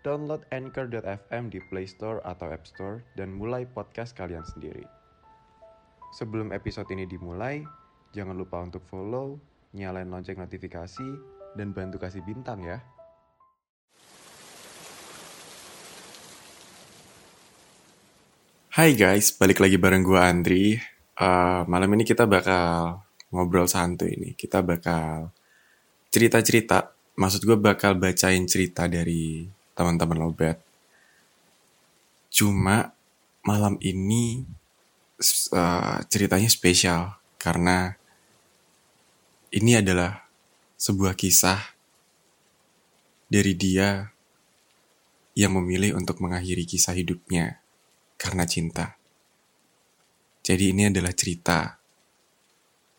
Download Anchor.fm di Play Store atau App Store dan mulai podcast kalian sendiri. Sebelum episode ini dimulai, jangan lupa untuk follow, nyalain lonceng notifikasi, dan bantu kasih bintang ya. Hai guys, balik lagi bareng gue Andri. Uh, malam ini kita bakal ngobrol santuy nih. Kita bakal cerita-cerita. Maksud gue bakal bacain cerita dari teman-teman Lobet. Cuma malam ini uh, ceritanya spesial karena ini adalah sebuah kisah dari dia yang memilih untuk mengakhiri kisah hidupnya karena cinta. Jadi ini adalah cerita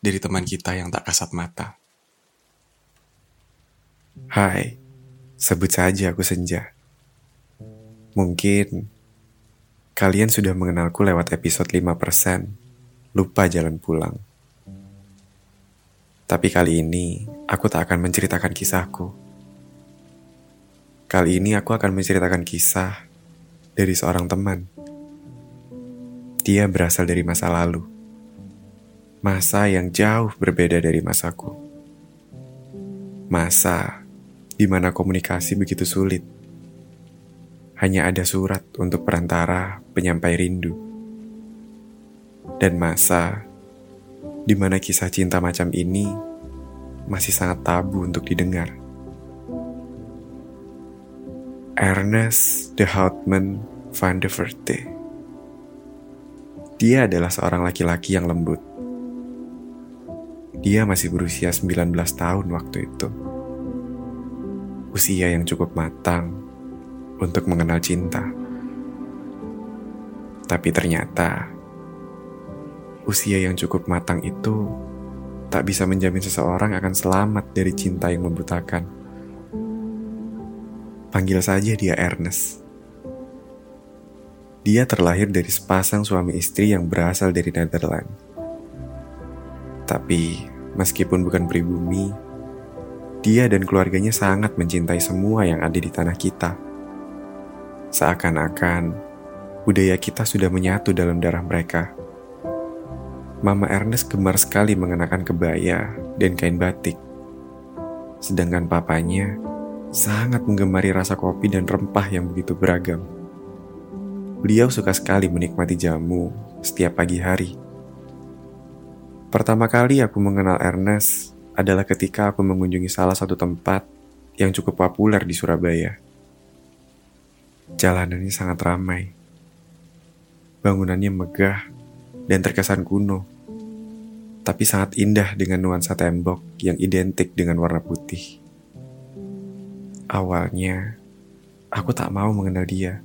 dari teman kita yang tak kasat mata. Hai, sebut saja aku Senja. Mungkin kalian sudah mengenalku lewat episode 5%, lupa jalan pulang. Tapi kali ini, aku tak akan menceritakan kisahku. Kali ini aku akan menceritakan kisah dari seorang teman. Dia berasal dari masa lalu. Masa yang jauh berbeda dari masaku. Masa di mana komunikasi begitu sulit. Hanya ada surat untuk perantara penyampai rindu. Dan masa di mana kisah cinta macam ini masih sangat tabu untuk didengar. Ernest de Houtman van de Verte. Dia adalah seorang laki-laki yang lembut. Dia masih berusia 19 tahun waktu itu. Usia yang cukup matang untuk mengenal cinta. Tapi ternyata usia yang cukup matang itu tak bisa menjamin seseorang akan selamat dari cinta yang membutakan. Panggil saja dia Ernest. Dia terlahir dari sepasang suami istri yang berasal dari Netherlands. Tapi, meskipun bukan pribumi, dia dan keluarganya sangat mencintai semua yang ada di tanah kita. Seakan-akan budaya kita sudah menyatu dalam darah mereka. Mama Ernest gemar sekali mengenakan kebaya dan kain batik. Sedangkan papanya sangat menggemari rasa kopi dan rempah yang begitu beragam. Beliau suka sekali menikmati jamu setiap pagi hari. Pertama kali aku mengenal Ernest adalah ketika aku mengunjungi salah satu tempat yang cukup populer di Surabaya. Jalanannya sangat ramai. Bangunannya megah dan terkesan kuno, tapi sangat indah dengan nuansa tembok yang identik dengan warna putih. Awalnya, aku tak mau mengenal dia.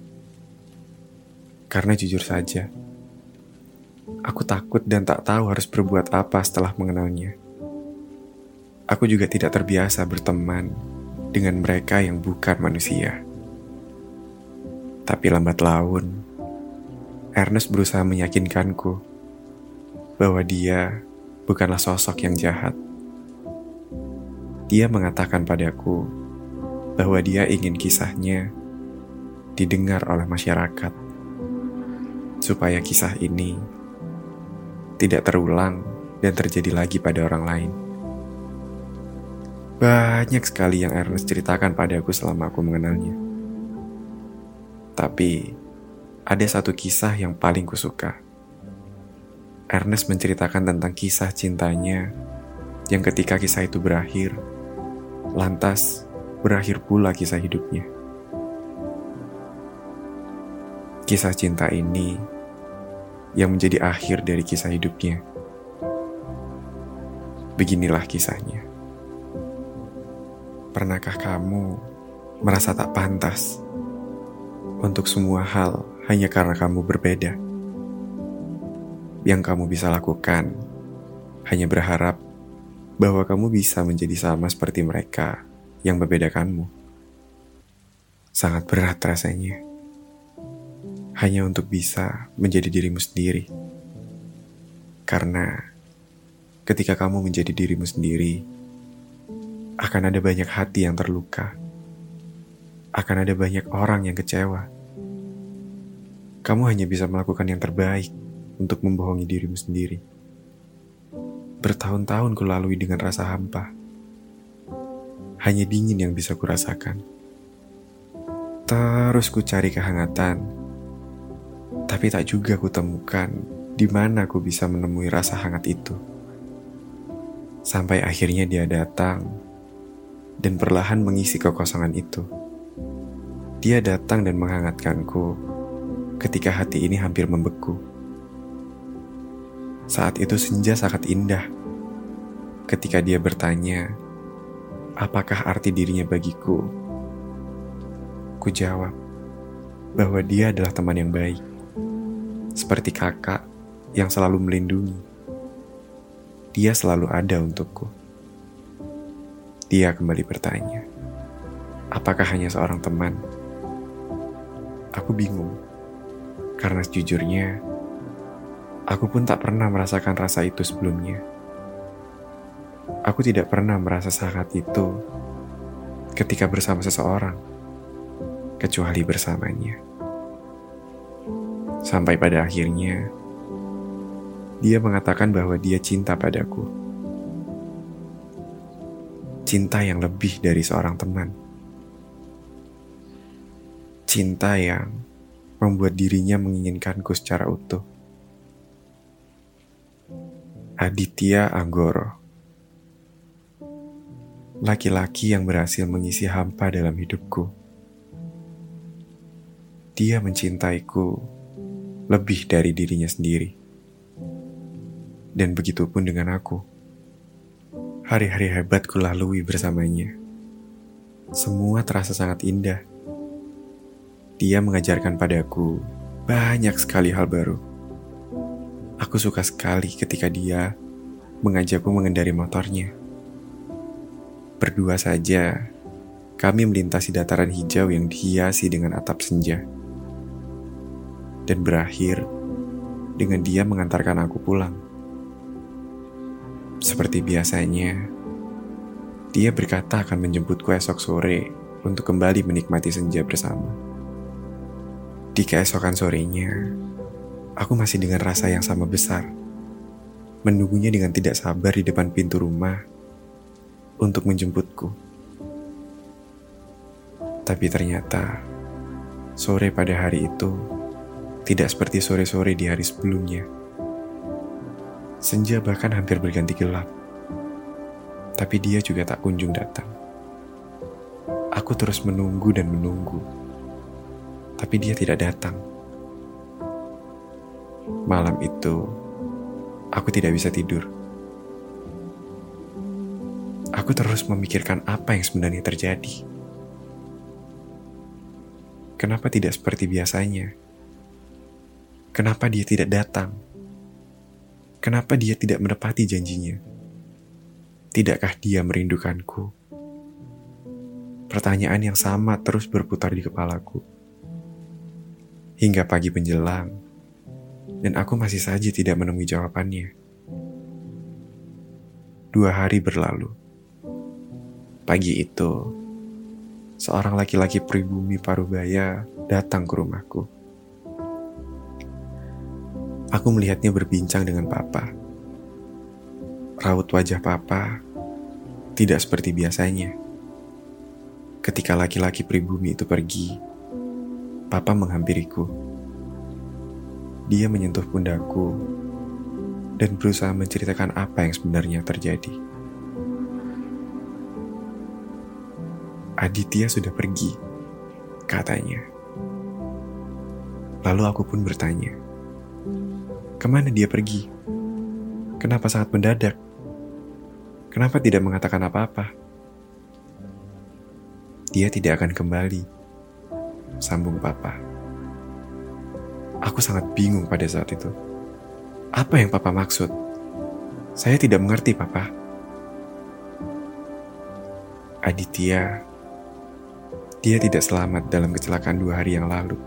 Karena jujur saja, aku takut dan tak tahu harus berbuat apa setelah mengenalnya. Aku juga tidak terbiasa berteman dengan mereka yang bukan manusia. Tapi lambat laun, Ernest berusaha meyakinkanku bahwa dia bukanlah sosok yang jahat. Dia mengatakan padaku bahwa dia ingin kisahnya didengar oleh masyarakat, supaya kisah ini tidak terulang dan terjadi lagi pada orang lain. Banyak sekali yang Ernest ceritakan padaku selama aku mengenalnya. Tapi, ada satu kisah yang paling kusuka. Ernest menceritakan tentang kisah cintanya yang ketika kisah itu berakhir, lantas berakhir pula kisah hidupnya. Kisah cinta ini yang menjadi akhir dari kisah hidupnya. Beginilah kisahnya. Pernahkah kamu merasa tak pantas untuk semua hal hanya karena kamu berbeda? Yang kamu bisa lakukan hanya berharap bahwa kamu bisa menjadi sama seperti mereka yang membedakanmu. Sangat berat rasanya hanya untuk bisa menjadi dirimu sendiri. Karena ketika kamu menjadi dirimu sendiri, akan ada banyak hati yang terluka. Akan ada banyak orang yang kecewa. Kamu hanya bisa melakukan yang terbaik untuk membohongi dirimu sendiri. Bertahun-tahun kulalui dengan rasa hampa. Hanya dingin yang bisa kurasakan. Terus ku cari kehangatan tapi tak juga kutemukan di mana aku bisa menemui rasa hangat itu. Sampai akhirnya dia datang dan perlahan mengisi kekosongan itu. Dia datang dan menghangatkanku ketika hati ini hampir membeku. Saat itu senja sangat indah. Ketika dia bertanya, apakah arti dirinya bagiku? Ku jawab bahwa dia adalah teman yang baik seperti kakak yang selalu melindungi. Dia selalu ada untukku. Dia kembali bertanya, apakah hanya seorang teman? Aku bingung, karena sejujurnya, aku pun tak pernah merasakan rasa itu sebelumnya. Aku tidak pernah merasa sangat itu ketika bersama seseorang, kecuali bersamanya. Sampai pada akhirnya, dia mengatakan bahwa dia cinta padaku. Cinta yang lebih dari seorang teman. Cinta yang membuat dirinya menginginkanku secara utuh. Aditya Anggoro Laki-laki yang berhasil mengisi hampa dalam hidupku. Dia mencintaiku lebih dari dirinya sendiri. Dan begitu pun dengan aku. Hari-hari hebat ku lalui bersamanya. Semua terasa sangat indah. Dia mengajarkan padaku banyak sekali hal baru. Aku suka sekali ketika dia mengajakku mengendari motornya. Berdua saja, kami melintasi dataran hijau yang dihiasi dengan atap senja dan berakhir dengan dia mengantarkan aku pulang. Seperti biasanya, dia berkata akan menjemputku esok sore untuk kembali menikmati senja bersama. Di keesokan sorenya, aku masih dengan rasa yang sama besar, menunggunya dengan tidak sabar di depan pintu rumah untuk menjemputku. Tapi ternyata, sore pada hari itu, tidak seperti sore-sore di hari sebelumnya. Senja bahkan hampir berganti gelap. Tapi dia juga tak kunjung datang. Aku terus menunggu dan menunggu. Tapi dia tidak datang. Malam itu, aku tidak bisa tidur. Aku terus memikirkan apa yang sebenarnya terjadi. Kenapa tidak seperti biasanya? Kenapa dia tidak datang? Kenapa dia tidak menepati janjinya? Tidakkah dia merindukanku? Pertanyaan yang sama terus berputar di kepalaku. Hingga pagi menjelang, dan aku masih saja tidak menemui jawabannya. Dua hari berlalu. Pagi itu, seorang laki-laki pribumi Parubaya datang ke rumahku. Aku melihatnya berbincang dengan papa. Raut wajah papa tidak seperti biasanya. Ketika laki-laki pribumi itu pergi, papa menghampiriku dia menyentuh pundakku dan berusaha menceritakan apa yang sebenarnya terjadi. Aditya sudah pergi, katanya. Lalu aku pun bertanya, ke mana dia pergi? Kenapa sangat mendadak? Kenapa tidak mengatakan apa-apa? Dia tidak akan kembali, sambung papa. Aku sangat bingung pada saat itu. Apa yang papa maksud? Saya tidak mengerti, papa. Aditya, dia tidak selamat dalam kecelakaan dua hari yang lalu.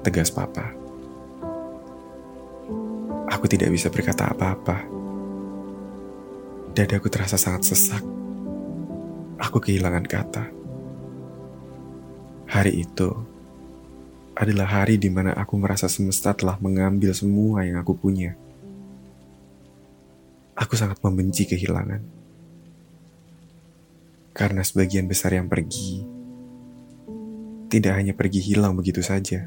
Tegas papa. Aku tidak bisa berkata apa-apa. Dadaku terasa sangat sesak. Aku kehilangan kata. Hari itu adalah hari di mana aku merasa semesta telah mengambil semua yang aku punya. Aku sangat membenci kehilangan. Karena sebagian besar yang pergi tidak hanya pergi hilang begitu saja,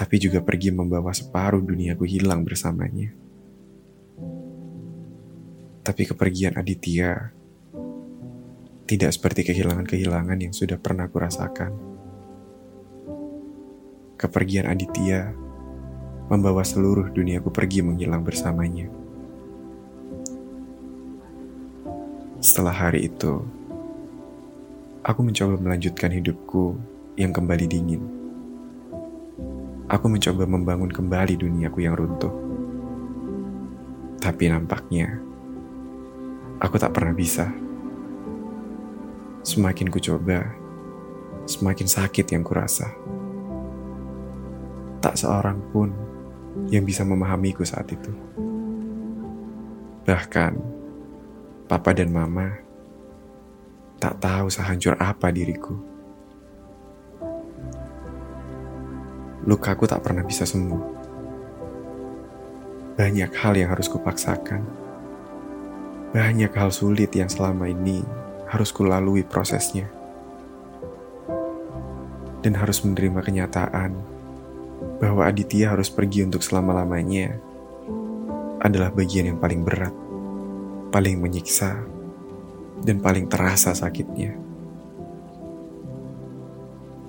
tapi juga pergi membawa separuh duniaku hilang bersamanya. Tapi kepergian Aditya tidak seperti kehilangan-kehilangan yang sudah pernah kurasakan. Kepergian Aditya membawa seluruh duniaku pergi menghilang bersamanya. Setelah hari itu, aku mencoba melanjutkan hidupku yang kembali dingin. Aku mencoba membangun kembali duniaku yang runtuh. Tapi nampaknya, aku tak pernah bisa. Semakin ku coba, semakin sakit yang kurasa. Tak seorang pun yang bisa memahamiku saat itu. Bahkan, papa dan mama tak tahu sehancur apa diriku. Lukaku tak pernah bisa sembuh. Banyak hal yang harus kupaksakan. Banyak hal sulit yang selama ini harus kulalui prosesnya. Dan harus menerima kenyataan bahwa Aditya harus pergi untuk selama-lamanya adalah bagian yang paling berat, paling menyiksa, dan paling terasa sakitnya.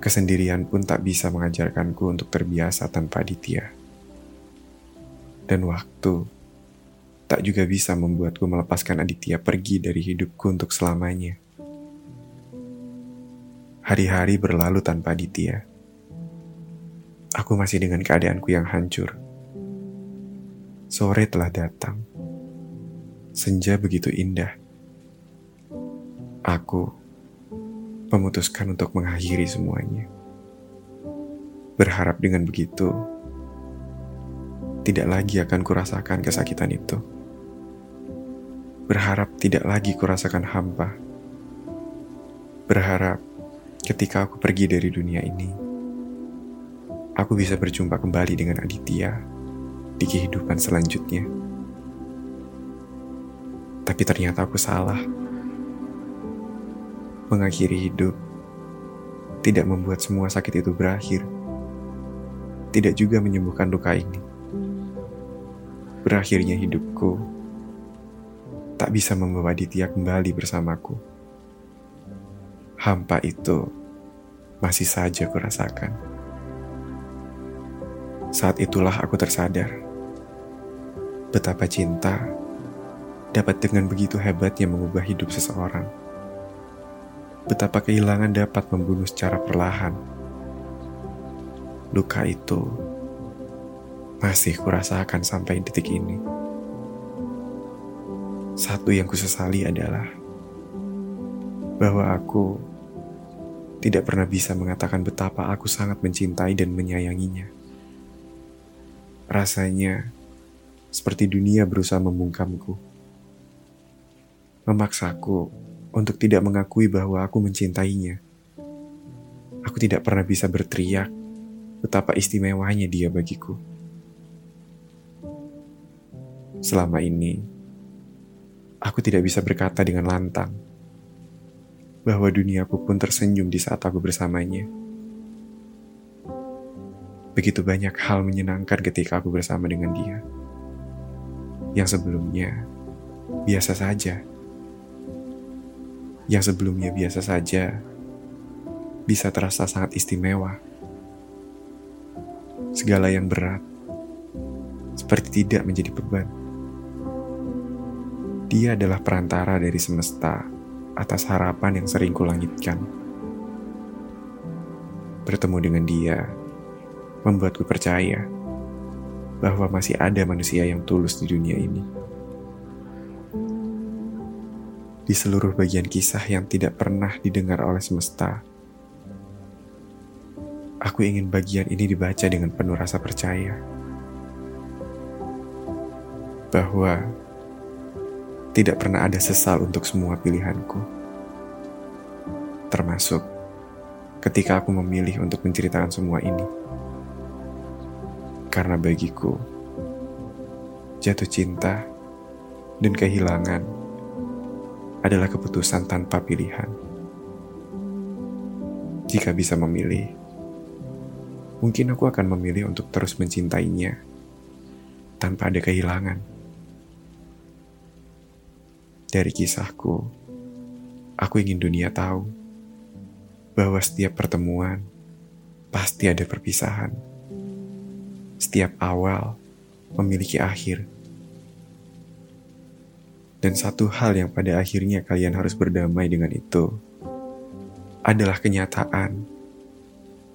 Kesendirian pun tak bisa mengajarkanku untuk terbiasa tanpa Aditya. Dan waktu tak juga bisa membuatku melepaskan Aditya pergi dari hidupku untuk selamanya. Hari-hari berlalu tanpa Aditya. Aku masih dengan keadaanku yang hancur. Sore telah datang. Senja begitu indah. Aku memutuskan untuk mengakhiri semuanya. Berharap dengan begitu, tidak lagi akan kurasakan kesakitan itu. Berharap tidak lagi kurasakan hampa. Berharap ketika aku pergi dari dunia ini, aku bisa berjumpa kembali dengan Aditya di kehidupan selanjutnya. Tapi ternyata aku salah mengakhiri hidup tidak membuat semua sakit itu berakhir. Tidak juga menyembuhkan luka ini. Berakhirnya hidupku tak bisa membawa Ditya kembali bersamaku. Hampa itu masih saja kurasakan. Saat itulah aku tersadar betapa cinta dapat dengan begitu hebatnya mengubah hidup seseorang betapa kehilangan dapat membunuh secara perlahan. Luka itu masih kurasakan sampai detik ini. Satu yang kusesali adalah bahwa aku tidak pernah bisa mengatakan betapa aku sangat mencintai dan menyayanginya. Rasanya seperti dunia berusaha membungkamku, memaksaku untuk tidak mengakui bahwa aku mencintainya. Aku tidak pernah bisa berteriak betapa istimewanya dia bagiku. Selama ini, aku tidak bisa berkata dengan lantang bahwa duniaku pun tersenyum di saat aku bersamanya. begitu banyak hal menyenangkan ketika aku bersama dengan dia. Yang sebelumnya biasa saja. Yang sebelumnya biasa saja bisa terasa sangat istimewa. Segala yang berat seperti tidak menjadi beban. Dia adalah perantara dari semesta atas harapan yang sering kulangitkan. Bertemu dengan dia membuatku percaya bahwa masih ada manusia yang tulus di dunia ini. Di seluruh bagian kisah yang tidak pernah didengar oleh semesta, aku ingin bagian ini dibaca dengan penuh rasa percaya bahwa tidak pernah ada sesal untuk semua pilihanku, termasuk ketika aku memilih untuk menceritakan semua ini. Karena bagiku, jatuh cinta dan kehilangan adalah keputusan tanpa pilihan. Jika bisa memilih, mungkin aku akan memilih untuk terus mencintainya tanpa ada kehilangan. Dari kisahku, aku ingin dunia tahu bahwa setiap pertemuan pasti ada perpisahan setiap awal memiliki akhir. Dan satu hal yang pada akhirnya kalian harus berdamai dengan itu adalah kenyataan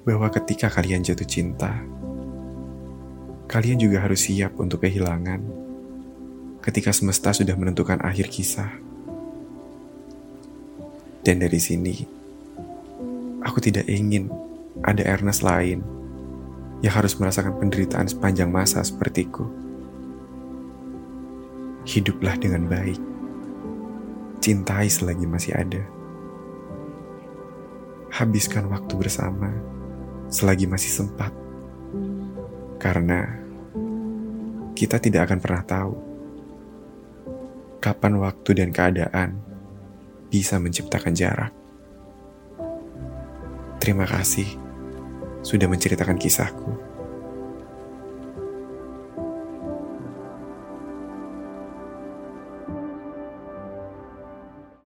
bahwa ketika kalian jatuh cinta, kalian juga harus siap untuk kehilangan ketika semesta sudah menentukan akhir kisah. Dan dari sini, aku tidak ingin ada Ernest lain yang harus merasakan penderitaan sepanjang masa sepertiku. Hiduplah dengan baik. Cintai selagi masih ada. Habiskan waktu bersama selagi masih sempat. Karena kita tidak akan pernah tahu kapan waktu dan keadaan bisa menciptakan jarak. Terima kasih sudah menceritakan kisahku.